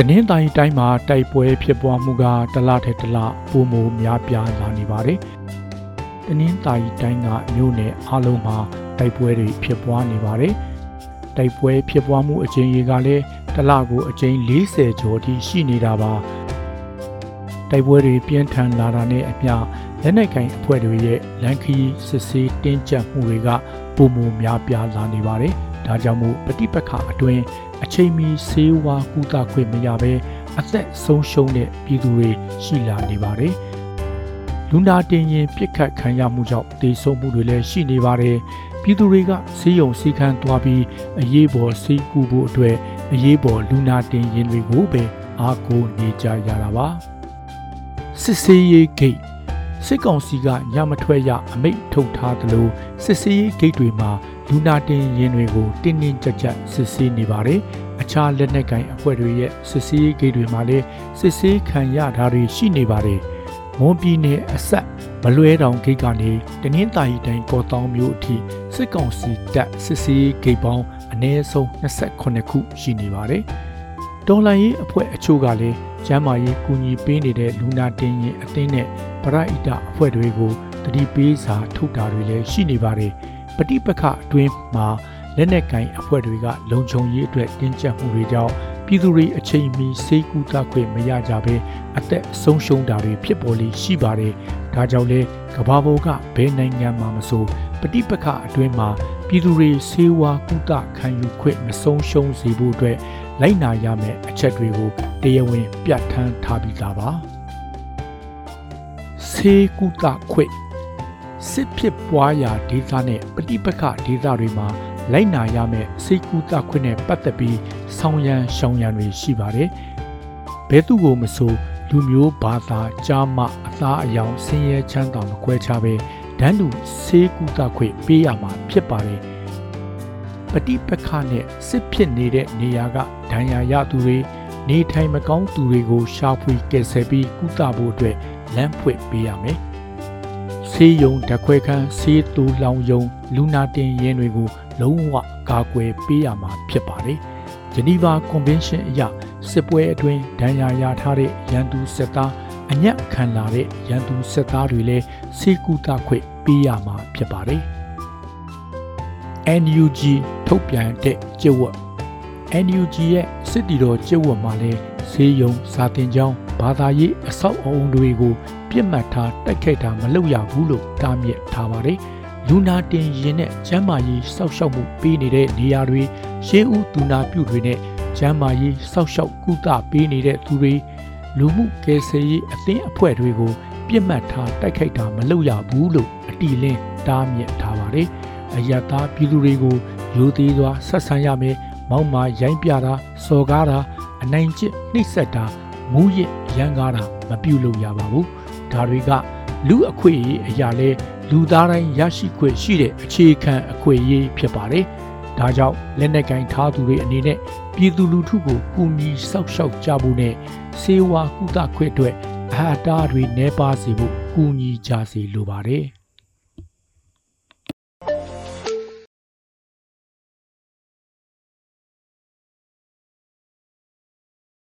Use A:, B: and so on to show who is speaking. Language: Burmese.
A: တနင်္သာရီတိုင်းမှာတိုက်ပွဲဖြစ်ပွားမှုကတလထက်တလပိုမိုများပြားလာနေပါတယ်။တနင်္သာရီတိုင်းကမြို့နယ်အလုံးမှာတိုက်ပွဲတွေဖြစ်ပွားနေပါတယ်။တိုက်ပွဲဖြစ်ပွားမှုအကြိမ်ရေကလည်းတလကိုအကြိမ်40ကျော်ထိရှိနေတာပါ။တိုက်ပွဲတွေပြင်းထန်လာတာနဲ့အမျှလက်နက်ကင်အဖွဲ့တွေရဲ့လန်ခီစစ်ဆေးတင်းကျပ်မှုတွေကပိုမိုများပြားလာနေပါတယ်။ ဒါကြောင့်မို့ပဋိပက္ခအတွင်းအချိန်မီဆေးဝါးကုသခွင့်မရဘဲအသက်ဆုံးရှုံးတဲ့ပြည်သူတွေရှိလာနေပါတယ်။လူနာတင်ရင်ပြစ်ခတ်ခံရမှုကြောင့်တေဆုံးမှုတွေလည်းရှိနေပါတယ်။ပြည်သူတွေကဆေးရုံဆေးခန်းသွားပြီးအရေးပေါ်ဆေးကုဖို့အတွက်အရေးပေါ်လူနာတင်ရင်တွေကိုပဲအားကိုးနေကြရတာပါ။စစ်ဆေးရေးဂိတ် စစ်ကောင်စီကညမထွက်ရအမိန့်ထုတ်ထားသလိုစစ်ဆေးရေးဂိတ်တွေမှာလူနာတင်ရင်တွေကိုတင်းတင်းကြပ်ကြပ်စစ်ဆေးနေပါတယ်။အခြားလက်နက်ကိုင်အဖွဲ့တွေရဲ့စစ်ဆေးရေးဂိတ်တွေမှာလည်းစစ်ဆေးခံရတာတွေရှိနေပါတယ်။မွန်ပြည်နယ်အဆက်မလွဲတောင်ဂိတ်ကနေတနင်္သာရီတိုင်းကော်တောင်မြို့အထိစစ်ကောင်စီတပ်စစ်ဆေးရေးဂိတ်ပေါင်းအနည်းဆုံး28ခုရှိနေပါတယ်။တော်လိုင်းရေးအဖွဲ့အချို့ကလည်းကျမ်းမာရေးကူညီပေးနေတဲ့လူနာတင်ရင်အသင်းနဲ့ပ ရဟိတအဖွဲ့တွေကိုတတိပေးစာထုတ်တာတွေလည်းရှိနေပါတယ်။ပဋိပက္ခအတွင်းမှာလက်နက်ကင်အဖွဲ့တွေကလုံခြုံရေးအတွက်တင်းကျပ်မှုတွေကြောင့်ပြည်သူတွေအချိန်မီစေကူတာခွင့်မရကြဘဲအသက်ဆုံးရှုံးတာတွေဖြစ်ပေါ်လေရှိပါတယ်။ဒါကြောင့်လဲကမ္ဘာပေါ်ကဘယ်နိုင်ငံမှာမဆိုပဋိပက္ခအတွင်းမှာပြည်သူတွေစေဝါကုသခံယူခွင့်မဆုံးရှုံးစေဖို့အတွက်လိုက်နာရမယ့်အချက်တွေကိုတရားဝင်ပြဋ္ဌာန်းထားပြီးသားပါ စေကုသခွင့်စစ်ဖြစ်ပွားရာဒေသနဲ့ပဋိပက္ခဒေသတွေမှာလိုက်နာရမယ့်စေကုသခွင့်နဲ့ပတ်သက်ပြီးဆောင်ရန်ရှောင်ရန်တွေရှိပါတယ်ဘဲသူကိုမဆိုလူမျိုးဘာသာကြားမအသားအယောင်ဆင်းရဲချမ်းသာမခွဲခြားပဲဒန်းတူစေကုသခွင့်ပေးရမှာဖြစ်ပါတယ်ပฏิပက္ခနဲ့စစ်ဖြစ်နေတဲ့နေရာကဒဏ်ရာရသူတွေ နေထိုင်မကောင်းသူတွေကိုရှာဖွေကယ်ဆယ်ပြီးကုသဖို့အတွက်လမ်းဖွင့်ပေးရမယ်။ဆေးရုံဓာတ်ခွဲခန်းဆေးတူလောင်ယုံလူနာတင်ရင်တွေကို လုံးဝကာကွယ်ပေးရမှာဖြစ်ပါတယ်။ဂျနီဗာကွန်ဗင်းရှင်းအရစစ်ပွဲအတွင်းဒဏ်ရာရထားတဲ့ရန်သူစစ်သားအညက်ခံလာတဲ့ရန်သူစစ်သားတွေလည်းစေကူတာခွင့်ပေးရမှာဖြစ်ပါတယ်။ NUG ထုတ်ပြန်တဲ့ကျက်ဝတ် NUG ရဲ့စစ်တီတော်ကျက်ဝတ်မှာလဲဈေးရုံစာတင်ကျောင်းဘာသာရေးအဆောက်အအုံတွေကိုပြစ်မှတ်ထားတိုက်ခိုက်တာမလုပ်ရဘူးလို့တားမြစ်ထားပါတယ်။လူနာတင်ရင်နဲ့ကျမ်းမာရေးစောက်ရှောက်မှုပေးနေတဲ့နေရာတွေရှေးဦးသူနာပြုတွေနဲ့ကျမ်းမာရေးစောက်ရှောက်ကုသပေးနေတဲ့သူတွေလူမှုကယ်ဆယ်ရေးအသင်းအဖွဲ့တွေကိုပြစ်မှတ်ထားတိုက်ခိုက်တာမလုပ်ရဘူးလို့အတီလင်းတားမြစ်ထားပါတယ်။အယက်သားပြည်သူတွေကိုရိုသေစွာဆက်ဆံရမယ် မောက်မာရိုင်းပြတာစော်ကားတာအနိုင်ကျင့်နှိပ်စက်တာမူးယစ်ရန်ကားတာမပြုလုပ်ရပါဘူးဒါတွေကလူအခွင့်အရေးအရာလဲလူသားတိုင်းရရှိခွင့်ရှိတဲ့အခြေခံအခွင့်အရေးဖြစ်ပါတယ်ဒါကြောင့်လက်နက်ကင်ထားသူတွေအနေနဲ့ပြည်သူလူထုကိုကူညီစောက်ရှောက်ကြဖို့နဲ့စေဝါကုသခွင့်အတွက်အဟာတာတွေနှဲပါစေဖို့ကူညီကြစေလိုပါတယ်